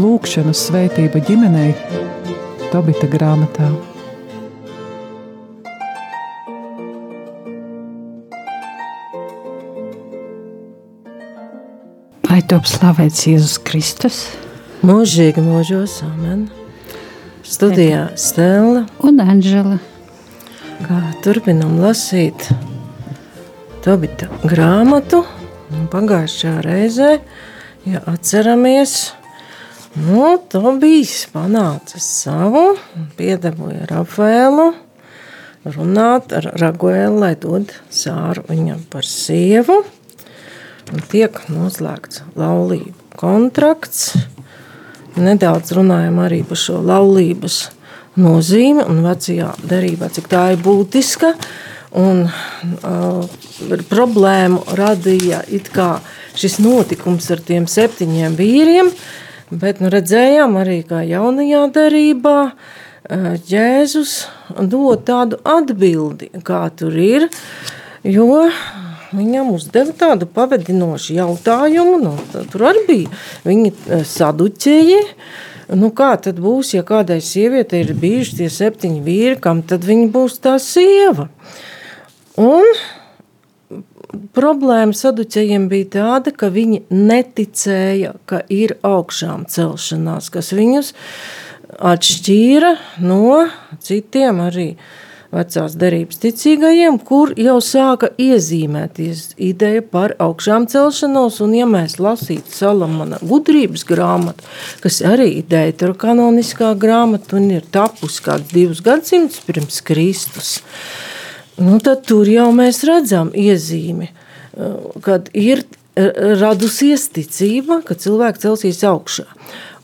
Lūkšana svētība ģimenei Tobita grāmatā. Lai top slavēts Jēzus Kristus. Mūžīgi mūžos, amen. Studijā Stela un Anžela. Kā turpinam lasīt Tobita grāmatu. Pagājušajā reizē, ja atceramies, Nu, Tobijs panāca savu, piedabūja Rafaelu runāt ar Raguēlu, lai dod sāru viņam par sievu. Un tiek noslēgts laulību kontrakts. Nedaudz runājam arī par šo laulības nozīmi un vecajā derībā, cik tā ir būtiska. Un uh, problēmu radīja šis notikums ar tiem septiņiem vīriem, uh, Bet nu, redzējām arī, kā jaunajā derībā Jēzus dod tādu atbildi, kā tur ir. Jo viņam uzdeva tādu pavadinošu jautājumu. Nu, tur arī bija viņi saduķēji. Nu, kā tad būs, ja kādai sievietei ir bijuši tie septiņi vīri, kam tad viņa būs tā sieva? Un problēma saduķējiem bija tāda, ka viņi neticēja, ka ir augšām celšanās, kas viņus atšķīra no citiem arī vecās derības ticīgajiem, kur jau sāka iezīmēties ideja par augšām celšanos, un ja mēs lasītu Salamana gudrības grāmatu, kas arī ir deuterokanoniskā grāmata un ir tapusi kāds divus gadsimtus pirms Kristus, nu, tad tur jau mēs redzam iezīmi, eh, kad ir radusies ticība, ka cilvēks celsies augšā.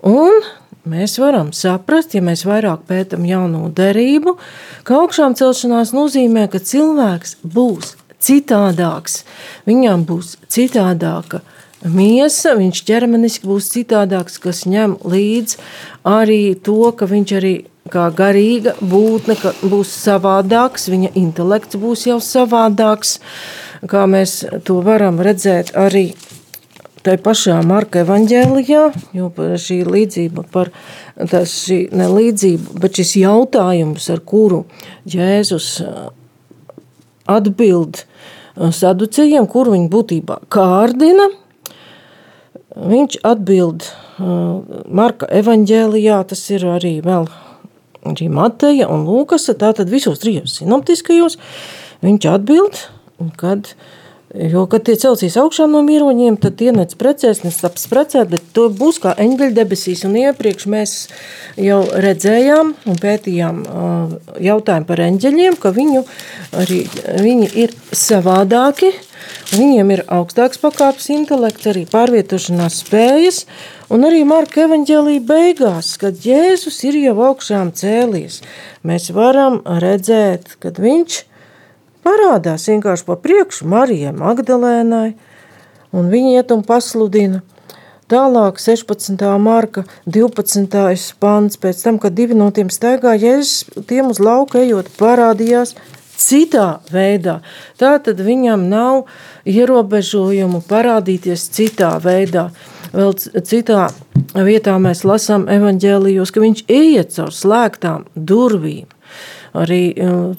Un mēs varam saprast, ja mēs vairāk pētām jauno derību, ka augšām celšanās nozīmē, ka cilvēks būs citādāks, viņam būs citādāka miesa, viņš ķermeniski būs citādāks, kas ņem līdzi arī to, ka viņš arī kā garīga būtne būs savādāks, viņa intelekts būs jau savādāks, kā mēs to varam redzēt arī tai pašā Marka evaņģēlijā, jo šī līdzība par tas šī nelīdzība, bet šis jautājums, ar kuru Jēzus atbild saducējiem, kur viņi būtībā kārdina, viņš atbild Marka evaņģēlijā, tas ir arī vēl arī Mateja un Lūkas, tātad visos trijos sinoptiskajos, viņš atbild, kad, jo, kad tie celsies augšā no miroņiem, tad tie nec precēs, nec taps precēt, bet to būs kā eņģeļa debesīs, un iepriekš mēs jau redzējām un pētījām jautājumu par eņģeļiem, ka viņu arī, viņi ir savādāki, viņiem ir augstāks pakāpes intelekts, arī pārvietošanās spējas, Un arī Marka evanģēlīja beigās, kad Jēzus ir jau augšām cēlies, mēs varam redzēt, kad viņš parādās vienkārši pa priekšu Marijai Magdalēnai, un viņi iet un pasludina. Tālāk, 16. marka, 12. pants, pēc tam, kad divi no tiem staigā, Jēzus tiem uz lauka ejot, parādījās citā veidā. Tā tad viņam nav ierobežojumu parādīties citā veidā. Vēl citā vietā mēs lasām evaņģēlijos, ka viņš iet caur slēgtām durvīm. Arī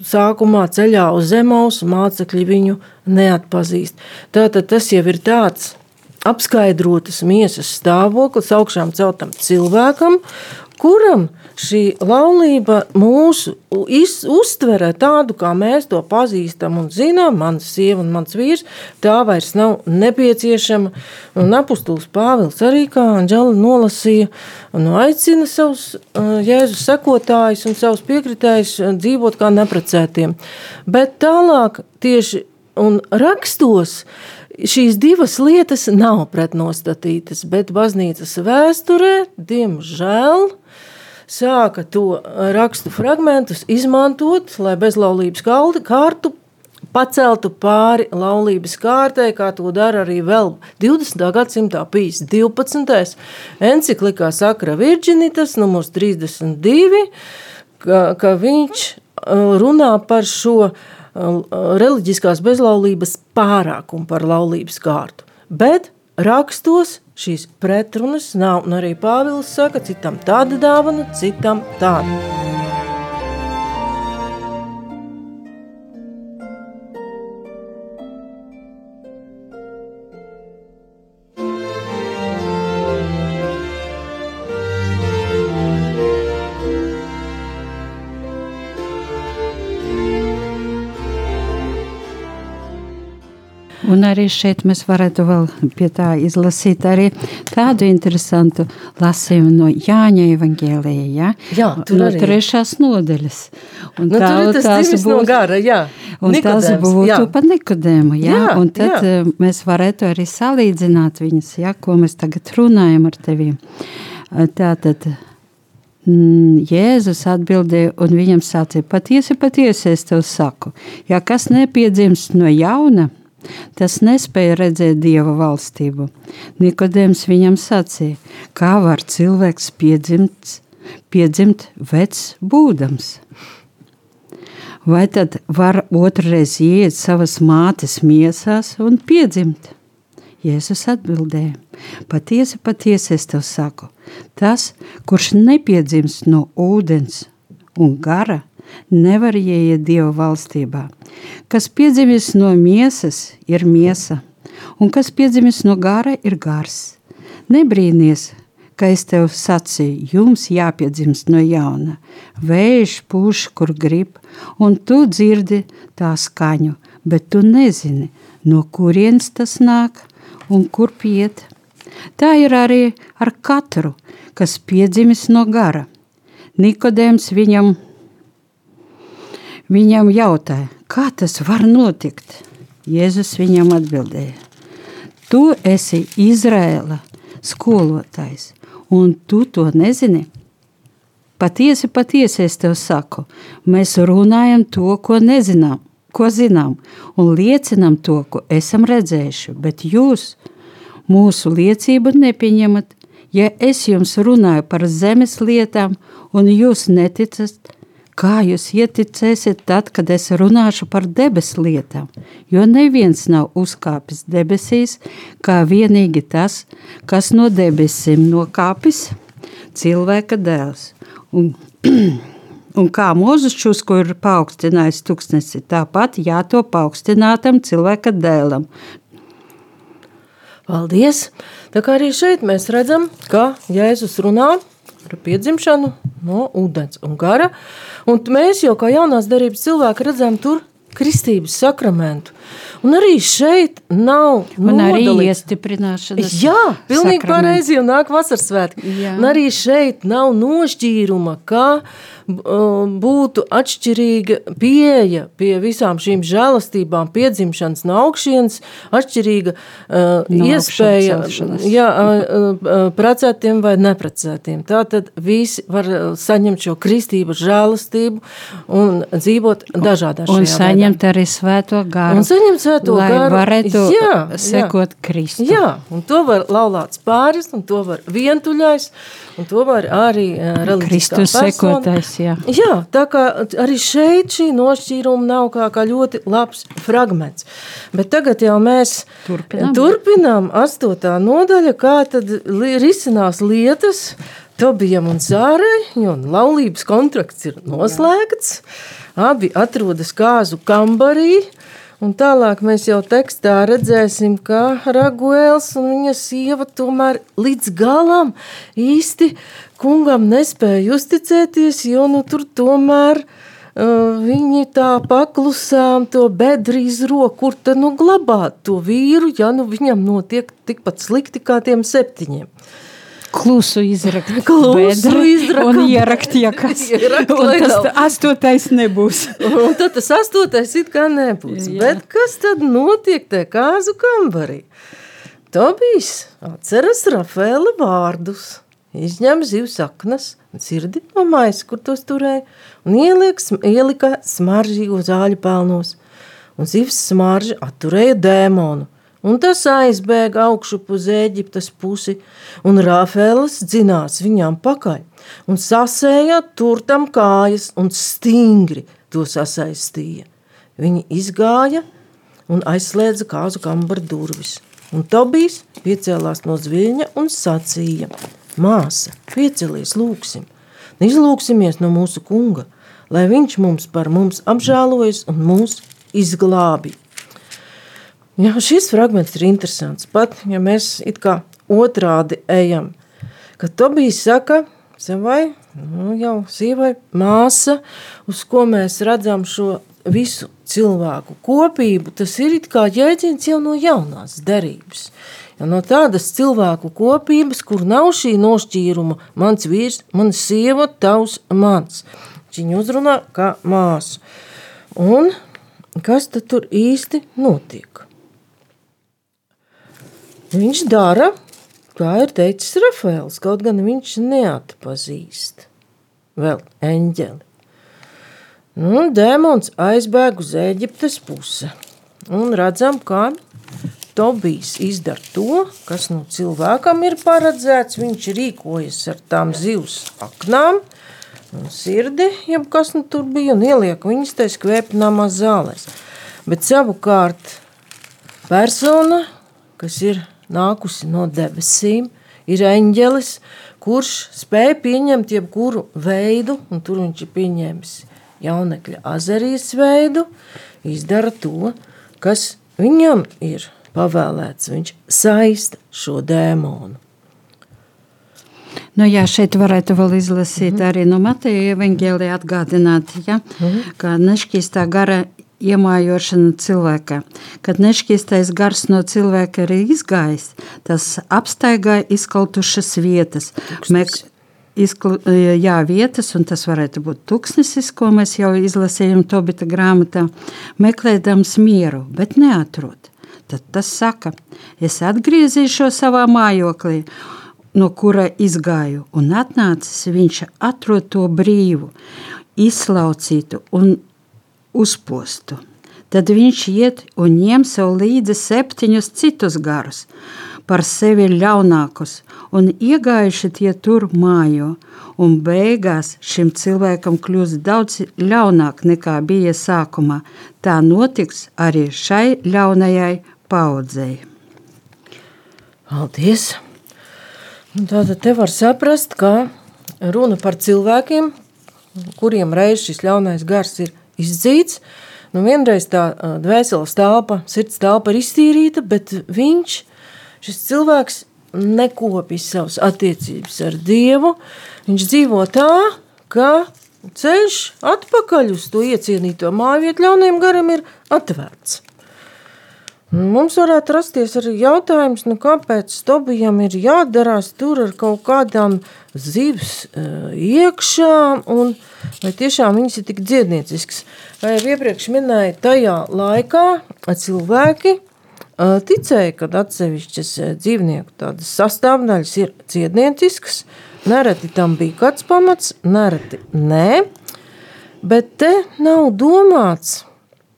sākumā ceļā uz zemes mācekļi viņu neatpazīst. Tātad tas jau ir tāds apskaidrotas miesas stāvoklis augšām celtam cilvēkam, kuram šī laulība mūsu iz, uztverē tādu, kā mēs to pazīstam un zinām, mans sieva un mans vīrs, tā vairs nav nepieciešama. Un apustulis Pāvils arī, kā Anģela nolasīja, un aicina savus Jēzus sekotājus un savus piekritējus dzīvot kā neprecētiem. Bet tālāk tieši un rakstos šīs divas lietas nav pretnostatītas, bet baznīcas vēsturē, diemžēl, sāka to rakstu fragmentus izmantot, lai bezlaulības kārtu paceltu pāri laulības kārtai, kā to dara arī vēl 20. gadsimtā pīs 12. enciklikā Sakra Virģinitas, numurs 32, ka, ka viņš runā par šo reliģiskās bezlaulības pārākumu par laulības kārtu. Bet rakstos šīs pretrunas nav, un arī Pāvils saka, citam tāda dāvana, citam tāda. Un arī šeit mēs varētu vēl pie tā izlasīt arī tādu interesantu lasījumu no Jāņa evangēlija, ja? Jā, tur no arī. trešās nodaļas. Un nu, tā, tur ir tas divis no gara, jā. Un Nikodēms, tas būtu jā. par Nikodēmu, jā? Jā, un tad jā. jā. mēs varētu arī salīdzināt viņas, ja, ko mēs tagad runājam ar teviem. Tātad, Mm, Jēzus atbildēja, un viņam sacīja: Patiesi, patiesi es tev saku, ja kas nepiedzimst no jauna, tas nespēja redzēt dieva valstību. Nikodēms viņam sacīja: Kā var cilvēks piedzimt, piedzimt vecs būdams? Vai tad var otrreiz iet savas mātes miesās un piedzimt? Jēzus atbildēja: Patiesi, patiesi es tev saku, tas, kurš nepiedzimst no ūdens un gara, nevar ieiet Dieva valstībā. Kas piedzimis no miesas, ir miesa, un kas piedzimis no gara, ir gars. Nebrīnies, ka es tev sacīju, jums jāpiedzimst no jauna. Vējš pūš, kur grib, un tu dzirdi tā skaņu, bet tu nezini, no kurienes tas nāk un kur piet. Tā ir arī ar katru, kas piedzimis no gara. Nikodēms viņam, viņam jautāja, kā tas var notikt? Jēzus viņam atbildēja: Tu esi Izrēla skolotājs, un tu to nezini. Patiesi, patiesi es tev saku, mēs runājam to, ko nezinām, ko zinām, un liecinām to, ko esam redzējuši, bet jūs mūsu liecību nepieņemat. Ja es jums runāju par zemes lietām, un jūs neticat, kā jūs ieticēsiet tad, kad es runāšu par debesu lietām? Jo neviens nav uzkāpis debesīs, kā vienīgi tas, kas no debesīm nokāpis, cilvēka dēls. Un, un kā mūzis šus, ko ir paaugstinājis tūkstnesi, tāpat jāto paaugstinātam cilvēka dēlam. Paldies! Tā kā arī šeit mēs redzam, ka Jēzus runā par piedzimšanu no ūdens un gara, un mēs jau kā jaunās darības cilvēki redzam tur kristības sakramentu. Un arī šeit nav Un arī nodalīts. iestiprināšanas. Jā, pilnīgi sakraments. pareizi, jo nāk vasaras svētki. Un arī šeit nav nošķīruma, ka um, būtu atšķirīga pieeja pie visām šīm žēlastībām, piedzimšanas no augšienes, atšķirīga uh, No iespēja jā, uh, uh, precētiem vai neprecētiem. Tātad visi var uh, saņemt šo kristību žēlastību un dzīvot dažādās Un saņemt arī svēto garu. Un saņemt svēto lai garu. varētu Jā, sekot Kristu. Jā, un to var laulāts pāris, un to var vientuļais, un to var arī uh, reliģiskā Kristus persona. sekotais, jā. Jā, tā kā arī šeit šī nošķīruma nav kā, kā ļoti labs fragments. Bet tagad jau mēs Turpinām. turpinām astotā nodaļa, kā tad li risinās lietas Tobijam un Zārai, jo laulības kontrakts ir noslēgts, abi atrodas kāzu kambarī, Un tālāk mēs jau tekstā redzēsim, ka Raguēls un viņa sieva tomēr līdz galam īsti kungam nespēja uzticēties, jo nu, tur tomēr uh, viņi tā paklusām to bedri izro, kur tad nu glabāt to vīru, ja nu viņam notiek tikpat slikti kā tiem septiņiem. Klusu izrakt, Klusu izrakt. un ierakt, ja kas. Un nav. astotais nebūs. Un tad tas astotais it kā nebūs. Jā. Bet kas tad notiek tajā kāzu kambarī? Tobijs atceras Rafaela vārdus, izņem zivs saknas, dzirdi no maisa, kur tos turēja, un ieliek, ielika smaržīgo zāļu pelnos. Un zivs smarža atturēja dēmonu, un tas aizbēga augšup uz Ēģiptes pusi, un Rafaels dzinās viņām pakaļ, un sasēja tur tam kājas un stingri to sasaistīja. Viņi izgāja un aizslēdza kāzu kambara durvis. Un Tobijs piecēlās no zviļņa un sacīja: Māsa, piecelies, lūksim, izlūksimies no mūsu kunga, lai viņš mums par mums apžēlojas un mūs izglābi. Jā, šis fragments ir interesants. Pat ja mēs it kā otrādi ejam, kad Tobijs saka savai nu, jau sievai māsa, uz ko mēs redzam šo visu cilvēku kopību, tas ir it kā jēdziens jau no jaunās derības. Ja no tādas cilvēku kopības, kur nav šī nošķīruma, mans vīrs, mana sieva, tavs, mans. Viņa uzrunā kā māsu. Un kas tad tur īsti notiek? Viņš dara, kā ir teicis Rafaels, kaut gan viņš neatpazīst vēl eņģeli. Nu, dēmons aizbēg uz Eģiptes pusi. Un redzam, kā Tobijs izdara to, kas nu cilvēkam ir paredzēts. Viņš rīkojas ar tām zivs aknām, un sirdi, jeb kas nu tur bija, un ieliek viņas tai skvēpināmās zālēs. Bet savukārt persona, kas ir nākusi no debesīm, ir eņģelis, kurš spēja pieņemt jebkuru veidu, un tur viņš ir pieņēmis jaunekļa azarijas veidu, izdara to, kas viņam ir pavēlēts. Viņš saista šo dēmonu. Nu, jā, šeit varētu vēl izlasīt mm -hmm. arī no Mateja evaņģēlija atgādināt, ja, mm -hmm. ka nešķīstā gara iemājošana cilvēkā. Kad nešķīstais gars no cilvēka ir izgājis, tas apstaigāja izkaltušas vietas. Mek, izklu, e, jā, vietas, un tas varētu būt tuksnesis, ko mēs jau izlasījām Tobita grāmatā, meklējams mieru, bet neatrod. Tad tas saka, es atgriezīšos savā mājoklī, no kura izgāju, un atnācis viņš atrod to brīvu, izslaucītu un uzpostu. Tad viņš iet un ņem sev līdzi septiņus citus garus, par sevi ļaunākus, un iegājuši tie tur mājo. Un beigās šim cilvēkam kļūst daudz ļaunāk nekā bija sākumā. Tā notiks arī šai ļaunajai paudzei. Paldies! Tātad te var saprast, ka runa par cilvēkiem, kuriem reiz šis ļaunais gars ir izdzīts. Nu, vienreiz tā dvēseles telpa, sirds telpa ir iztīrīta, bet viņš, šis cilvēks, nekopis savas attiecības ar Dievu. Viņš dzīvo tā, ka ceļš atpakaļ uz to iecienīto māju vietu ļaunajam garam ir atvērts. Mums varētu rasties arī jautājums, nu kāpēc Tobijam ir jādarās tur ar kaut kādām zivs uh, iekšā, un vai tiešām viņas ir tik dziedniecisks. Vai jau iepriekš minēja, tajā laikā cilvēki ticēja, ka atsevišķas dzīvnieku sastāvdaļas ir cietnieciskas. Nereti tam bija kāds pamats, nereti nē. Bet te nav domāts,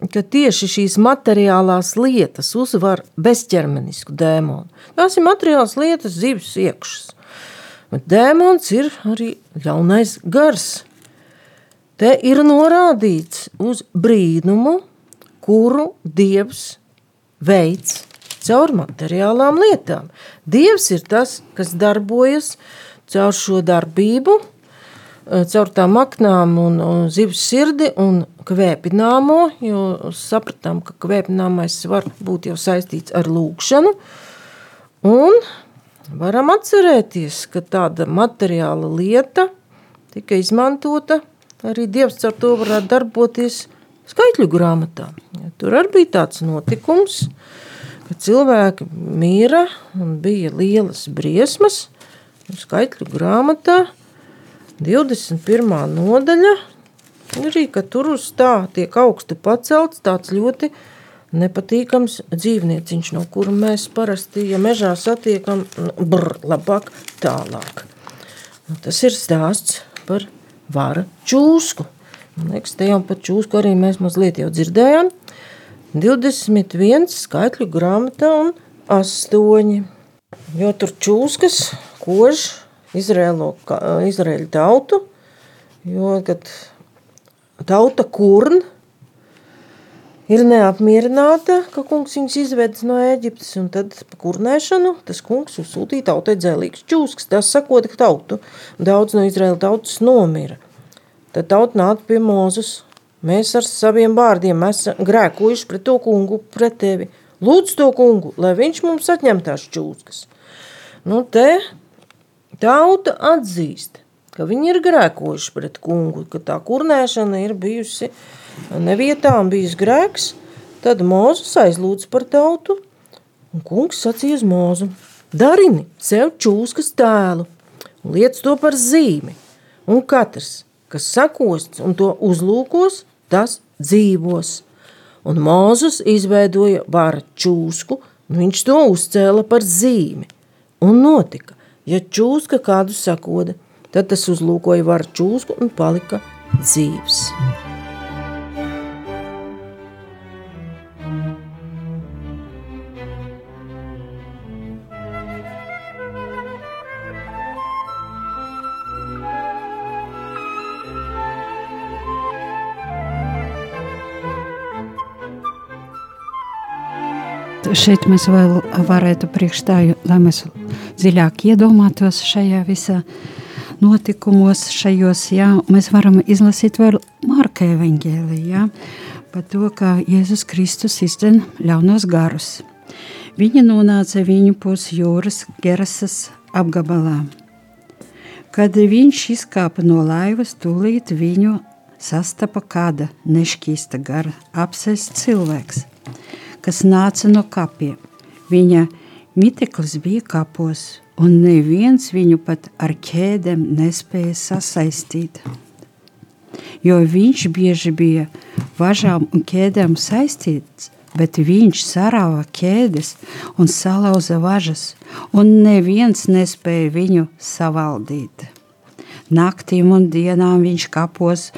ka tieši šīs materiālās lietas uzvar bezķermenisku dēmonu. Tās ir materiālas lietas, zivs iekšas. Bet dēmons ir arī ļaunais gars. Te ir norādīts uz brīnumu, kuru Dievs veids caur materiālām lietām. Dievs ir tas, kas darbojas caur šo darbību, caur tām aknām un, un zivs sirdi un kvēpināmo, jo sapratām, ka kvēpināmais var būt jau saistīts ar lūkšanu, un varam atcerēties, ka tāda materiāla lieta tika izmantota, arī Dievs caur to varētu darboties skaitļu grāmatā. Ja, tur arī bija tāds notikums, ka cilvēki mīra un bija lielas briesmas. Skaitļu grāmatā 21. nodaļa arī, tur uz tā tiek augstu pacelts tāds ļoti nepatīkams dzīvnieciņš, no kura mēs parasti, ja mežā satiekam, nu, brr, labāk tālāk. Un tas ir stāsts par vara čūsku. Man liekas, te jau par čūsku arī mēs mazliet jau dzirdējām. 21 skaitļu grāmatā un 8. Jo tur čūskas kož Izrēlo, Izrēļu tautu, jo, kad tauta kurn ir neapmierināta, ka kungs viņus izvedis no Ēģiptes, un tad pa kurnēšanu tas kungs uzsūtīja tautai dzēlīgs čūskas, tas sakot, ka tautu, daudz no Izraēla tautas nomira. Tad tauta nāca pie Mūzus, mēs ar saviem vārdiem esam grēkojuši pret to kungu, pret tevi. Lūdzu to kungu, lai viņš mums atņem tās čūskas. Nu te tauta atzīst, ka viņi ir grēkojuši pret kungu, ka tā kurnēšana ir bijusi nevietām bijis grēks, tad Mūzes aizlūdz par tautu, un kungs sacīja uz Mūzu: Darini sev čūskas tēlu liec to par zīmi, un katrs, kas sakosts un to uzlūkos, tas dzīvos. Un Mūzes izveidoja vāra čūsku, un viņš to uzcēla par zīmi. Un notika, ja čūska kādu sakoda, tad tas uzlūkoja vāra čūsku un palika dzīves. Šeit mēs vēl varētu priekšstāju, lai mēs dziļāk iedomātos šajā visā notikumos, šajos, jā, mēs varam izlasīt vēl Marka evaņģēlī, jā, par to, kā Jēzus Kristus izdzen ļaunos garus. Viņa nonāca viņu pus jūras Gerasas apgabalā. Kad viņš izkāpa no laivas, tūlīt viņu sastapa kāda nešķīsta gara apsēsts cilvēks – kas nāca no kapiem. Viņa miteklis bija kapos, un neviens viņu pat ar ķēdēm nespēja sasaistīt. Jo viņš bieži bija važām un ķēdēm saistīts, bet viņš sarāva ķēdes un salauza važas, un neviens nespēja viņu savaldīt. Naktīm un dienām viņš kapos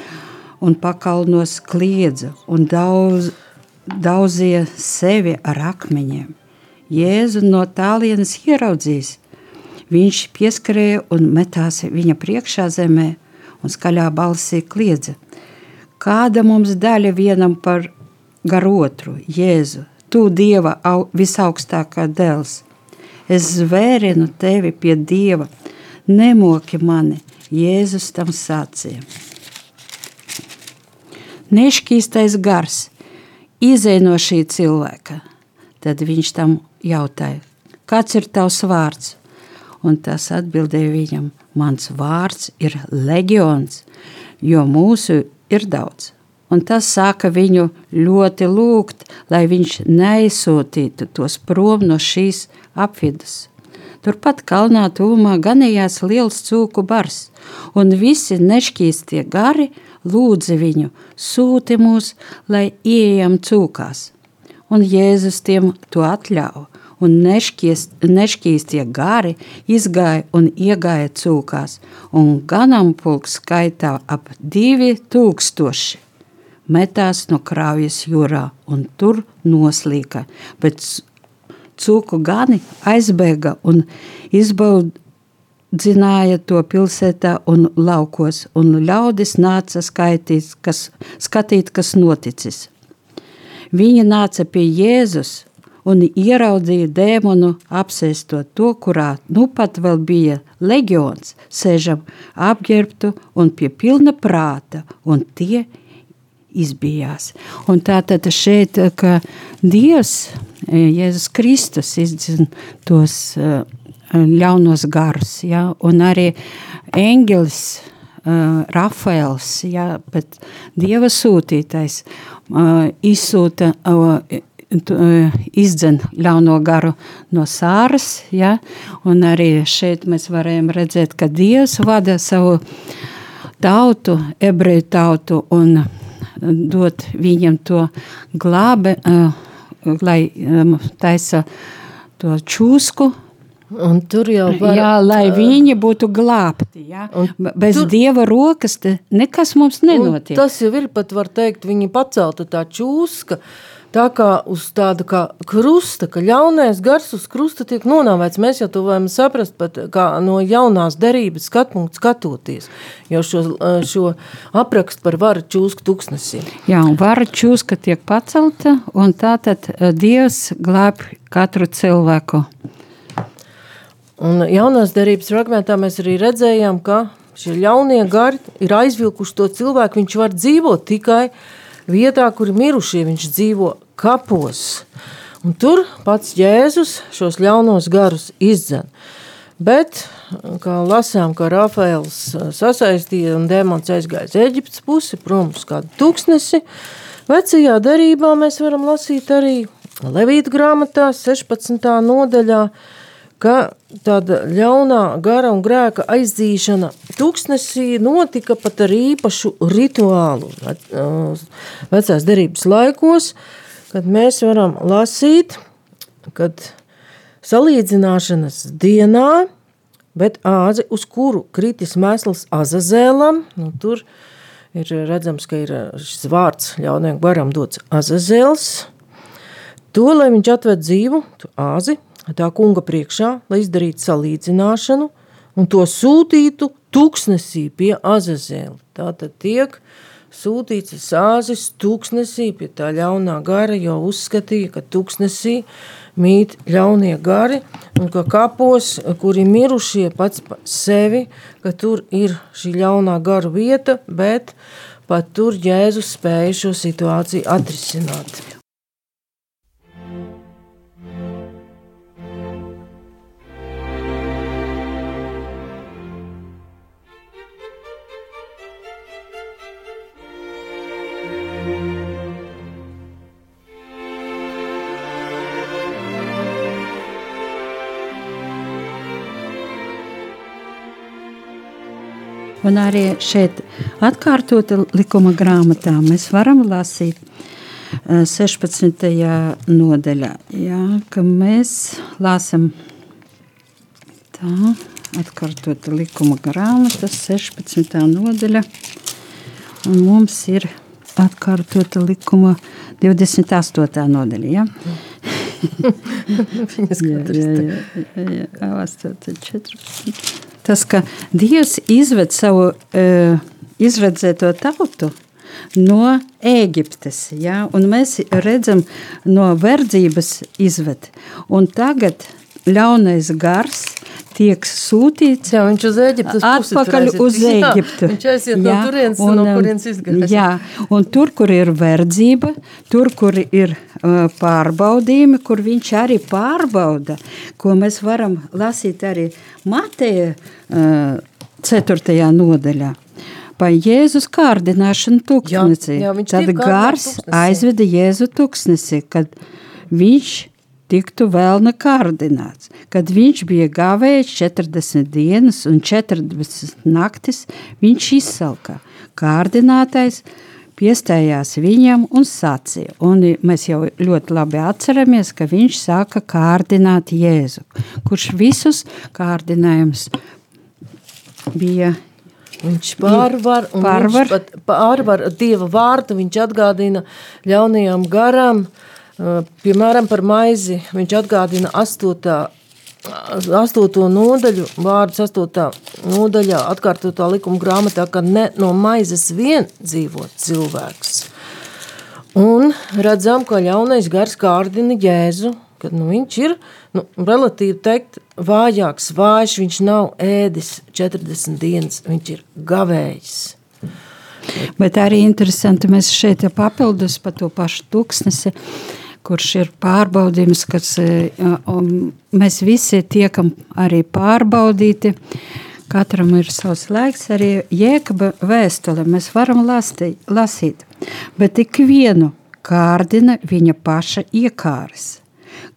un pakalnos kliedza un daudz, daudzie sevi ar akmeņiem. Jēzu no tālienes ieraudzījis. Viņš pieskrēja un metās viņa priekšā zemē un skaļā balsī kliedza. Kāda mums daļa vienam par gar otru, Jēzu, tu Dieva au, visaugstākā dēls. Es zvērinu tevi pie Dieva, nemoki mani, Jēzus tam sācīja. Nešķīstais gars, izēj no šī cilvēka. Tad viņš tam jautāja, kāds ir tavs vārds? Un tas atbildēja viņam, mans vārds ir leģions, jo mūsu ir daudz. Un tas sāka viņu ļoti lūgt, lai viņš neizsūtītu tos prom no šīs apvidus. Turpat kalnā tūmā ganījās liels cūku bars, un visi nešķīstie gari – lūdza viņu, sūti mūs, lai ieejam cūkās. Un Jēzus tiem to atļāva, un nešķīstie gari izgāja un iegāja cūkās, un ganāmpulks skaitā ap divi tūkstoši. Metās no krāvjas jūrā un tur noslīka, bet cūku gani aizbēga un izbaud, dzināja to pilsētā un laukos, un ļaudis nāca skaitīt, kas, skatīt, kas noticis. Viņa nāca pie Jēzus un ieraudzīja dēmonu apsēsto to, kurā nu pat vēl bija leģions, sēžam apģērbtu un pie pilna prāta, un tie izbijās. Un tā tad šeit, ka Dievs, Jēzus Kristus izdzina tos uh, ļaunos garus. Ja? Un arī eņģelis uh, Rafaels, ja? bet dieva sūtītais, uh, izsūta. Uh, izdzen ļauno garu no sāras, ja? un arī šeit mēs varējām redzēt, ka Dievs vada savu tautu, ebreju tautu, un dot viņam to glābe, lai taisa to čūsku, Un tur jau var, jā, lai viņi būtu glābti. Jā. Bez tur, dieva rokas nekas mums nenotiek. Tas jau ir pat, var teikt, viņi pacelta tā čūska, tā kā uz tāda kā krusta, ka ļaunais gars uz krusta tiek nonāvēts. Mēs jau to varam saprast pat kā no jaunās derības skatpunkta skatoties, jau šo, šo aprakstu par varu čūsku tuksnesī. Jā, un vara čūska tiek pacelta, un tātad Dievs glāb katru cilvēku. Un jaunās derības fragmentā mēs arī redzējām, ka šie ļaunie gari ir aizvilkuši to cilvēku, viņš var dzīvot tikai vietā, kur ir mirušie, viņš dzīvo kapos. Un tur pats Jēzus šos ļaunos garus izdzen. Bet, kā lasām, ka Rafaels sasaistīja un demons aizgāja uz Eģiptes pusi, prom uz kādu tūkstnesi, vecajā darībā mēs varam lasīt arī Levīta grāmatā 16. nodaļā, ka tāda ļaunā gara un grēka aizdzīšana tūkstnesī notika pat ar īpašu rituālu. Vecās derības laikos, kad mēs varam lasīt, kad salīdzināšanas dienā, bet āzi, uz kuru kritis mēsls Azazēlam, nu, tur ir redzams, ka ir šis vārds ļauniem garam dots Azazēls, to, lai viņš atved dzīvu, tu āzi, tā kunga priekšā, lai izdarītu salīdzināšanu un to sūtītu tūkstnesī pie Azazēla. Tā tad tiek sūtīts sāzis tūkstnesī pie tā ļaunā gara, jo uzskatīja, ka tūkstnesī mīt ļaunie gari un ka kapos, kuri mirušie pats pa sevi, ka tur ir šī ļaunā gara vieta, bet pat tur Jēzus spēja šo situāciju atrisināt. Un arī šeit, atkārtota likuma grāmatā, mēs varam lasīt 16. Eh, nodaļā, jā, ka mēs lasām tā, atkārtota likuma grāmata, 16. nodaļa, un mums ir atkārtota likuma 28. nodaļa, jā. Viņas jā, jā, jā, jā, jā, 8, 14 tas, ka Dievs izved savu uh, izredzēto tautu no Ēģiptes. Ja? Un mēs redzam, no verdzības izved. Un tagad ļaunais gars tiek sūtīts jā, viņš uz Eģiptes atpakaļ uz Eģiptu. Jā, viņš aiziet jā, no turienes, un, no kurienes izgājis. Jā, un tur, kur ir verdzība, tur, kur ir uh, pārbaudījumi, kur viņš arī pārbauda, ko mēs varam lasīt arī Mateja uh, 4. nodaļā. Par Jēzus kārdināšanu tūkstnesī. Jā, jā, Tad gars aizveda Jēzu tūkstnesī, kad viņš tiktu vēlna kārdināts. Kad viņš bija gavējis 40 dienas un 40 naktis, viņš izsalka. Kārdinātais piestājās viņam un sacīja. Un mēs jau ļoti labi atceramies, ka viņš sāka kārdināt Jēzu, kurš visus kārdinājumus bija Viņš pārvar, un pārvar. viņš pārvar Dieva vārdu, viņš atgādina ļaunajām garām, uh, Piemēram, par maizi viņš atgādina 8. 8. nodaļu, vārdus 8. nodaļā, atkārtotā likuma grāmatā, ka ne no maizes vien dzīvo cilvēks. Un redzam, ka ļaunais gars kārdina Jēzu, kad nu, viņš ir nu, relatīvi teikt, vājāks, vājš, viņš nav ēdis 40 dienas, viņš ir gavējis. Bet arī interesanti, mēs šeit papildus par to pašu tūkstnesi, kurš ir pārbaudījums, kas e, mēs visi tiekam arī pārbaudīti. Katram ir savs laiks, arī jēkaba vēstule mēs varam lastī, lasīt, bet ik vienu kārdina viņa paša iekāres,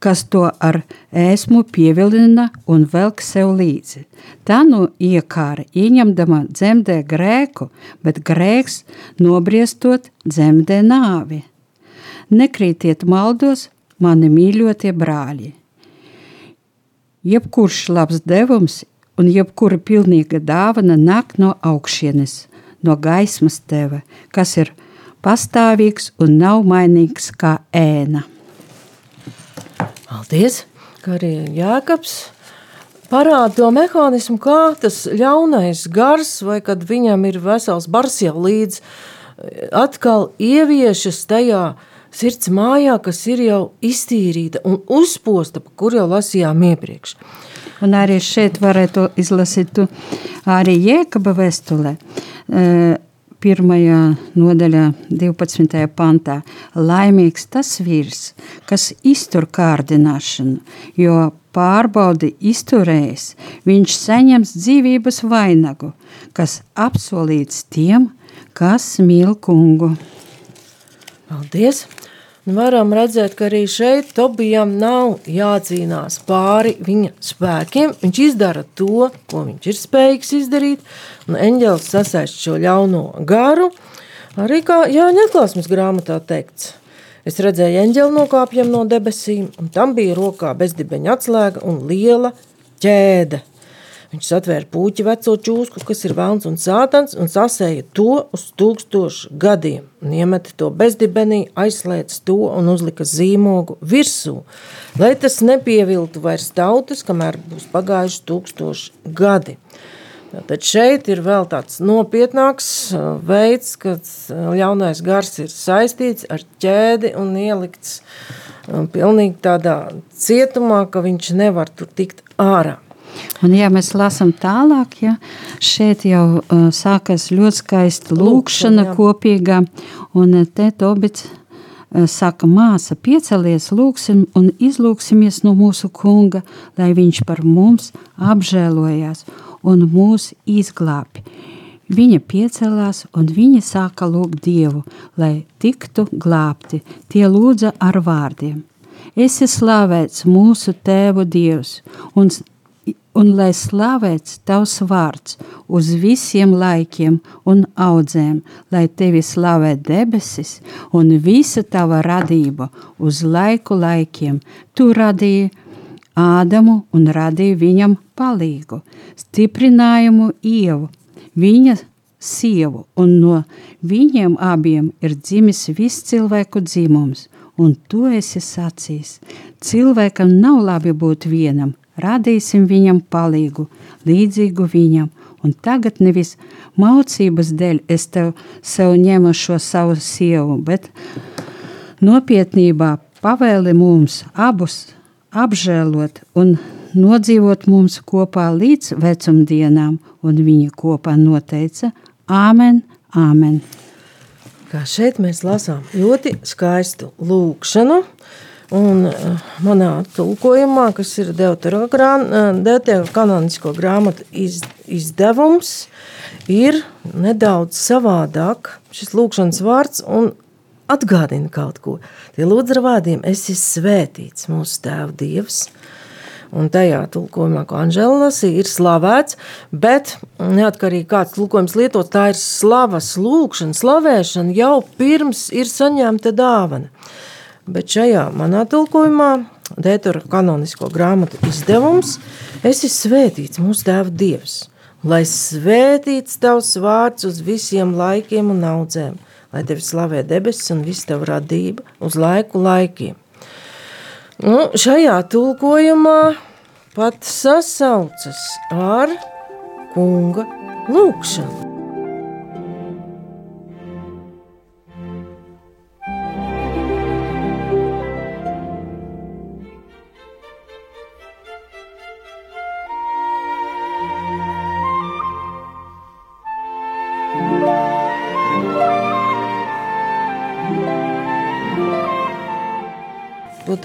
kas to ar ēsmu pievilina un velk sev līdzi. Tā nu iekāra ieņemdama dzemdē grēku, bet grēks nobriestot dzemdē nāvi. Nekrītiet maldos, mani mīļotie brāļi. Jebkurš labs devums un jebkura pilnīga dāvana nāk no augšienes, no gaismas teva, kas ir pastāvīgs un nav mainīgs kā ēna. Paldies! Kā arī Jēkabs parāda to mehānismu, kā tas ļaunais gars, vai kad viņam ir vesels bars jau līdz, atkal ieviešas tajā sirds mājā, kas ir jau iztīrīta un uzposta, kur jau lasījām iepriekš. Un arī šeit varētu izlasīt arī Jēkaba vēstulē. Pirmajā nodaļā, 12. pantā. Laimīgs tas vīrs, kas iztur kārdināšanu, jo pārbaudi izturējis, viņš saņems dzīvības vainagu, kas apsolīts tiem, kas mīl kungu. Paldies! Nu, varam redzēt, ka arī šeit Tobijam nav jācīnās pāri viņa spēkiem. Viņš izdara to, ko viņš ir spējīgs izdarīt, un eņģēlis sasaist šo ļauno garu. Arī kā Jāņa atklāsmes grāmatā teikts. Es redzēju eņģeli nokāpjam no debesīm, un tam bija rokā bezdibeņa atslēga un liela ķēde – Viņš satvēra puķi veco čūsku, kas ir velns un sātans, un sasēja to uz tūkstošu gadiem. Iemeta to bezdibenī, aizslēdz to un uzlika zīmogu virsū, lai tas nepieviltu vairs tautas, kamēr būs pagājuši tūkstoši gadi. Tad šeit ir vēl tāds nopietnāks uh, veids, kad uh, ļaunais gars ir saistīts ar ķēdi un ielikts uh, pilnīgi tādā cietumā, ka viņš nevar tur tikt ārā. Un, ja mēs lasām tālāk, ja, šeit jau uh, sākas ļoti skaista lūkšana kopīgā, un uh, te Tobits uh, saka, māsa, piecelies, lūksim un izlūksimies no mūsu kunga, lai viņš par mums apžēlojās un mūs izglābi. Viņa piecelās un viņa sāka lūgt Dievu, lai tiktu glābti. Tie lūdza ar vārdiem. Esi slavēts mūsu tēvu Dievs un un lai slavēts tavs vārds uz visiem laikiem un audzēm, lai tevi slavē debesis un visa tava radība uz laiku laikiem. Tu radīji Ādamu un radīji viņam palīgu, stiprinājumu ievu, viņa sievu, un no viņiem abiem ir dzimis viss cilvēku dzimums, un tu esi sacījis, cilvēkam nav labi būt vienam, radīsim viņam palīgu, līdzīgu viņam. Un tagad nevis maucības dēļ es tev sev ņemu šo savu sievu, bet nopietnībā pavēli mums abus apžēlot un nodzīvot mums kopā līdz vecumdienām, un viņi kopā noteica Āmen, Āmen. Kā šeit mēs lasām ļoti skaistu lūkšanu, Un uh, manā tulkojumā, kas ir Deuterokanonisko eh, grāmatu iz, izdevums, ir nedaudz savādāk šis lūkšanas vārds un atgādina kaut ko. Tie lūdz ar vārdiem, esi svētīts mūsu tēva dievs, un tajā tulkojumā, ko Anžela lasīja, ir slavēts, bet neatkarīgi kāds tulkojums lietots, tā ir slavas lūkšana, slavēšana jau pirms ir saņemta dāvana. Bet šajā manā tulkojumā, Dētora kanonisko grāmatu izdevums, esi svētīts mūsu Tēva Dievs, lai svētīts tavs vārds uz visiem laikiem un audzēm, lai tevi slavē debesis un viss tava radība uz laiku laikiem. Nu, šajā tulkojumā pat sasaucas ar kunga lūkšanu.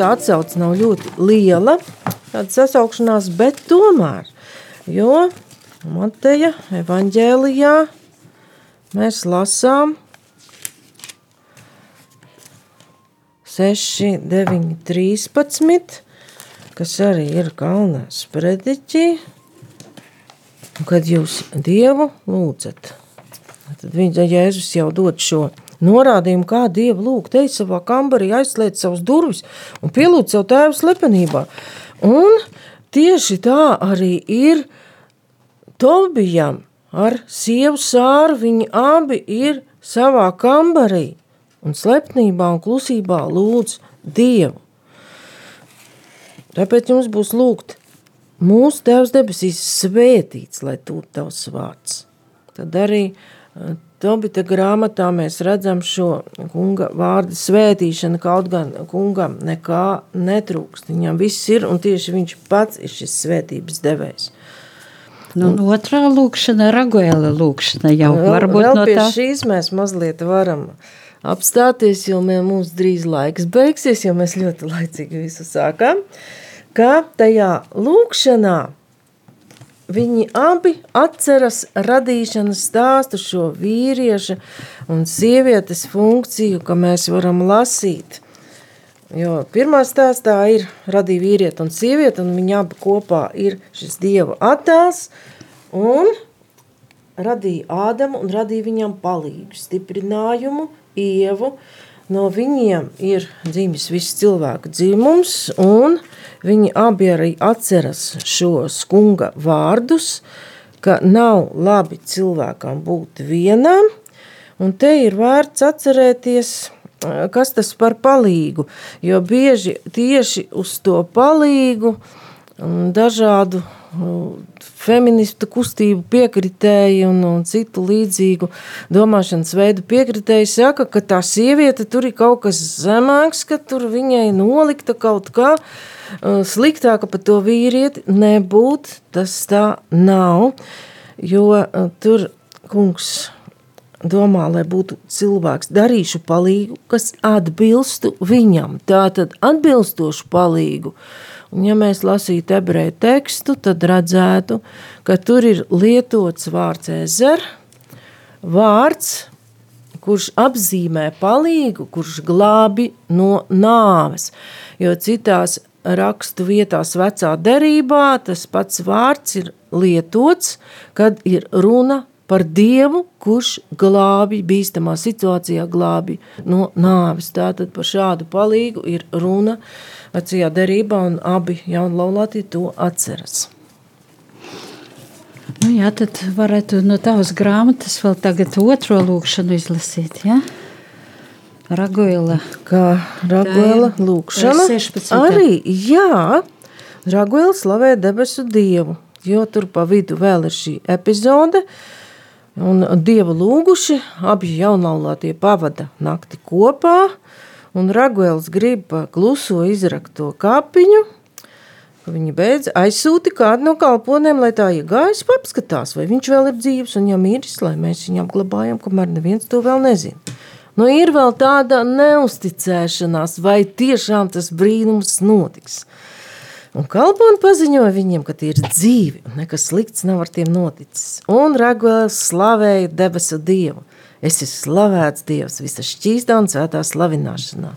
Tā atsauce nav ļoti liela, tāda sasaukšanās, bet tomēr, jo Mateja evaņģēlijā mēs lasām 6, 9, 13, kas arī ir kalnā sprediķi, kad jūs Dievu lūdzat. Tad viņa Jēzus jau dod šo norādījumu, kā Dievu lūgt, ej savā kambarī, aizslēdz savus durvis un pielūdz savu tēvu slepenībā. Un tieši tā arī ir Tobijam ar sievu sāru, viņi abi ir savā kambarī un slepnībā un klusībā lūdz Dievu. Tāpēc jums būs lūgt, mūsu Tēvs debesīs svētīts, lai tu tavs vārds. Tad arī eh, Tobita grāmatā mēs redzam šo kunga vārdu svētīšanu, kaut gan kungam nekā netrūkst. Viņam viss ir, un tieši viņš pats ir šis svētības devējs. Nu, un otrā lūkšana, Raguela lūkšana jau vēl, varbūt vēl no pie tā. šīs mēs mazliet varam apstāties, jo mums drīz laiks beigsies, jo mēs ļoti laicīgi visu sākām, ka tajā lūkšanā viņi abi atceras radīšanas stāstu šo vīrieša un sievietes funkciju, ka mēs varam lasīt. Jo pirmā stāstā ir radīja vīrieti un sievieti, un viņi abi kopā ir šis dieva attēls, un radīja Ādamu un radīja viņam palīgu, stiprinājumu, ievu. No viņiem ir dzimis viss cilvēku dzimums, un viņi abi arī atceras šos kunga vārdus, ka nav labi cilvēkam būt vienam, un te ir vērts atcerēties, eh, kas tas par palīgu, jo bieži tieši uz to palīgu un dažādu uh, feministu kustību piekritēji un, un citu līdzīgu domāšanas veidu piekritēji saka, ka tā sieviete tur ir kaut kas zemāks, ka tur viņai nolikta kaut kā uh, sliktāka par to vīrieti. Nebūt, tas tā nav, jo uh, tur kungs domā, lai būtu cilvēks, darīšu palīgu, kas atbilstu viņam. Tātad atbilstošu palīgu. Un ja mēs lasītu ebreju tekstu, tad redzētu, ka tur ir lietots vārds ezer, vārds, kurš apzīmē palīgu, kurš glābi no nāves. Jo citās rakstu vietās vecā derībā tas pats vārds ir lietots, kad ir runa par Dievu, kurš glābi bīstamā situācijā glābi no nāves. Tātad par šādu palīgu ir runa vecajā derībā, un abi jaunlaulātie to atceras. Nu, jā, tad varētu no tavas grāmatas vēl tagad otro lūkšanu izlasīt, ja? Raguila. Kā Raguela lūkšana. tā ir 16. Arī, jā, Raguela slavē debesu dievu, jo tur pa vidu vēl ir šī epizode, un dievu lūguši, abi jaunaulātie pavada nakti kopā, un Raguels grib pa kluso izrakt to kapiņu, ka viņi beidz aizsūti kādu no kalponiem, lai tā iegājas, apskatās, vai viņš vēl ir dzīves un jau miris, lai mēs viņu apglabājam, kamēr neviens to vēl nezina. Nu, ir vēl tāda neusticēšanās, vai tiešām tas brīnums notiks. Un kalponi paziņoja viņiem, ka tie ir dzīvi, un nekas slikts nav ar tiem noticis. Un Raguēls slavēja debesu dievu. Es esmu slavēts dievs, visa šķīstā un svētā slavināšanā.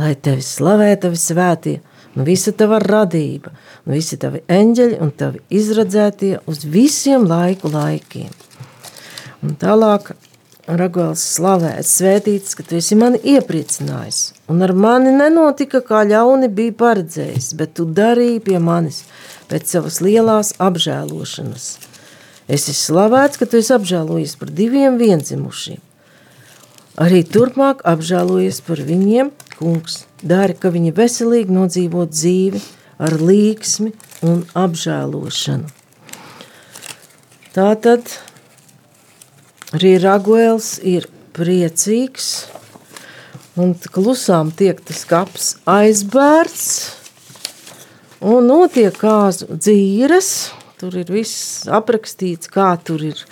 Lai tevi slavē, tavi svētie, un visa tava radība, un visi tavi eņģeļi un tavi izradzētie uz visiem laiku laikiem. Un tālāk Ragals slavēts, svētīts, ka tu esi mani iepriecinājis. Un ar mani nenotika, kā ļauni bija paredzējis, bet tu darīji pie manis pēc savas lielās apžēlošanas. Es esmu slavēts, ka tu esi apžēlojies par diviem vienzimušiem. Arī turpmāk apžēlojies par viņiem, kungs, dari, ka viņi veselīgi nodzīvo dzīvi ar līksmi un apžēlošanu. Tātad arī Raguēls ir priecīgs, un klusām tiek tas kaps aizbērts, un notiek kāzu dzīres, tur ir viss aprakstīts, kā tur ir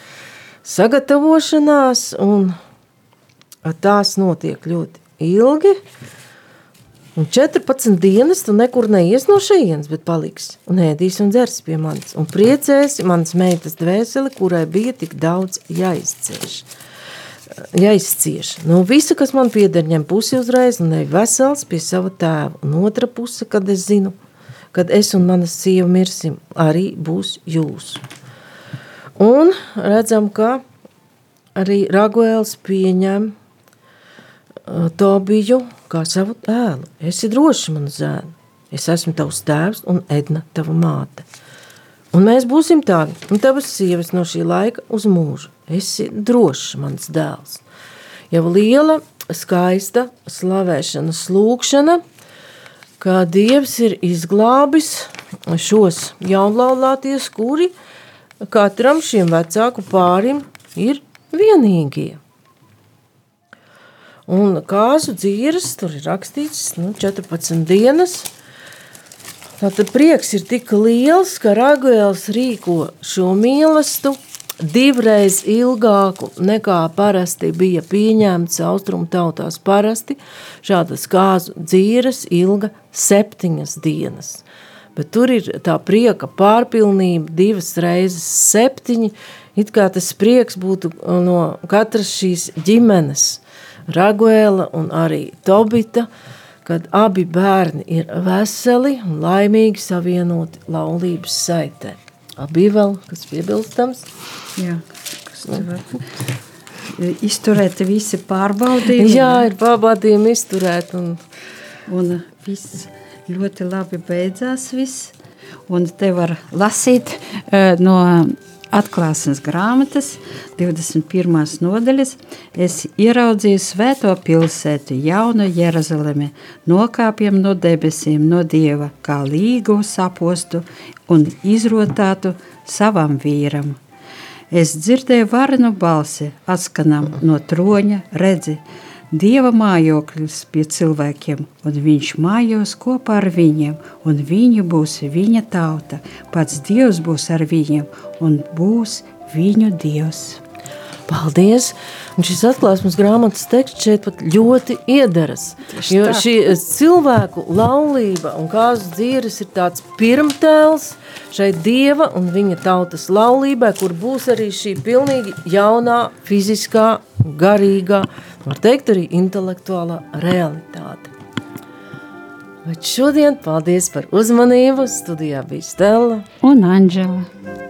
sagatavošanās, un tās notiek ļoti ilgi, Un 14 dienas tu nekur neies no šejienes, bet paliks un ēdīs un dzers pie manis. Un priecēsi manas meitas dvēseli, kurai bija tik daudz jāizcieš. Jāizcieš. No visa, kas man pieder, ņem pusi uzreiz un ne vesels pie sava tēva. Un otra puse, kad es zinu, kad es un manas sieva mirsim, arī būs jūsu. Un redzam, ka arī Raguēls pieņem Tobiju kā savu tēlu. Esi droši, man zēna. Es esmu tavs tēvs un Edna, tava māte. Un mēs būsim tādi, un tavas sievas no šī laika uz mūžu. Esi drošs, mans dēls. Jau liela skaista slavēšanas lūkšana, ka Dievs ir izglābis šos jaunlaulāties, kuri katram šiem vecāku pārim ir vienīgie. Un kāzu dzīves tur ir rakstīts nu, 14 dienas. Tātad prieks ir tik liels, ka Raguēls rīko šo mīlestību divreiz ilgāku nekā parasti bija pieņemts austrumu tautās. Parasti šādas kāzu dzīves ilga septiņas dienas. Bet tur ir tā prieka pārpilnība divas reizes septiņi, it kā tas prieks būtu no katras šīs ģimenes, Raguēla un arī Tobita, kad abi bērni ir veseli un laimīgi savienoti laulības saitē. Abi vēl, kas piebilstams? Jā, kas var izturēt visi pārbaudījumi. Jā, ir pārbaudījumi izturēt. Un... un viss ļoti labi beidzās viss. Un te var lasīt uh, no atklāsmes grāmatas, 21. nodaļas. Es ieraudzīju svēto pilsētu, jaunu Jeruzalemi, nokāpjam no debesīm, no dieva, kā līgu sapostu un izrotātu savam vīram. Es dzirdēju varenu balsi, atskanam no troņa, redzi, Dieva mājoklis pie cilvēkiem, un viņš mājos kopā ar viņiem, un viņi būs viņa tauta. Pats Dievs būs ar viņiem, un būs viņu Dievs. Paldies! Un šis atklāsmes grāmatas teksts šeit pat ļoti iederas. Tieši jo šī cilvēku laulība un kāzas dzīves ir tāds pirmtēls šai dieva un viņa tautas laulībai, kur būs arī šī pilnīgi jaunā fiziskā, garīgā, var teikt arī intelektuālā realitāte. Bet šodien paldies par uzmanību. Studijā bija Stela un Anģela.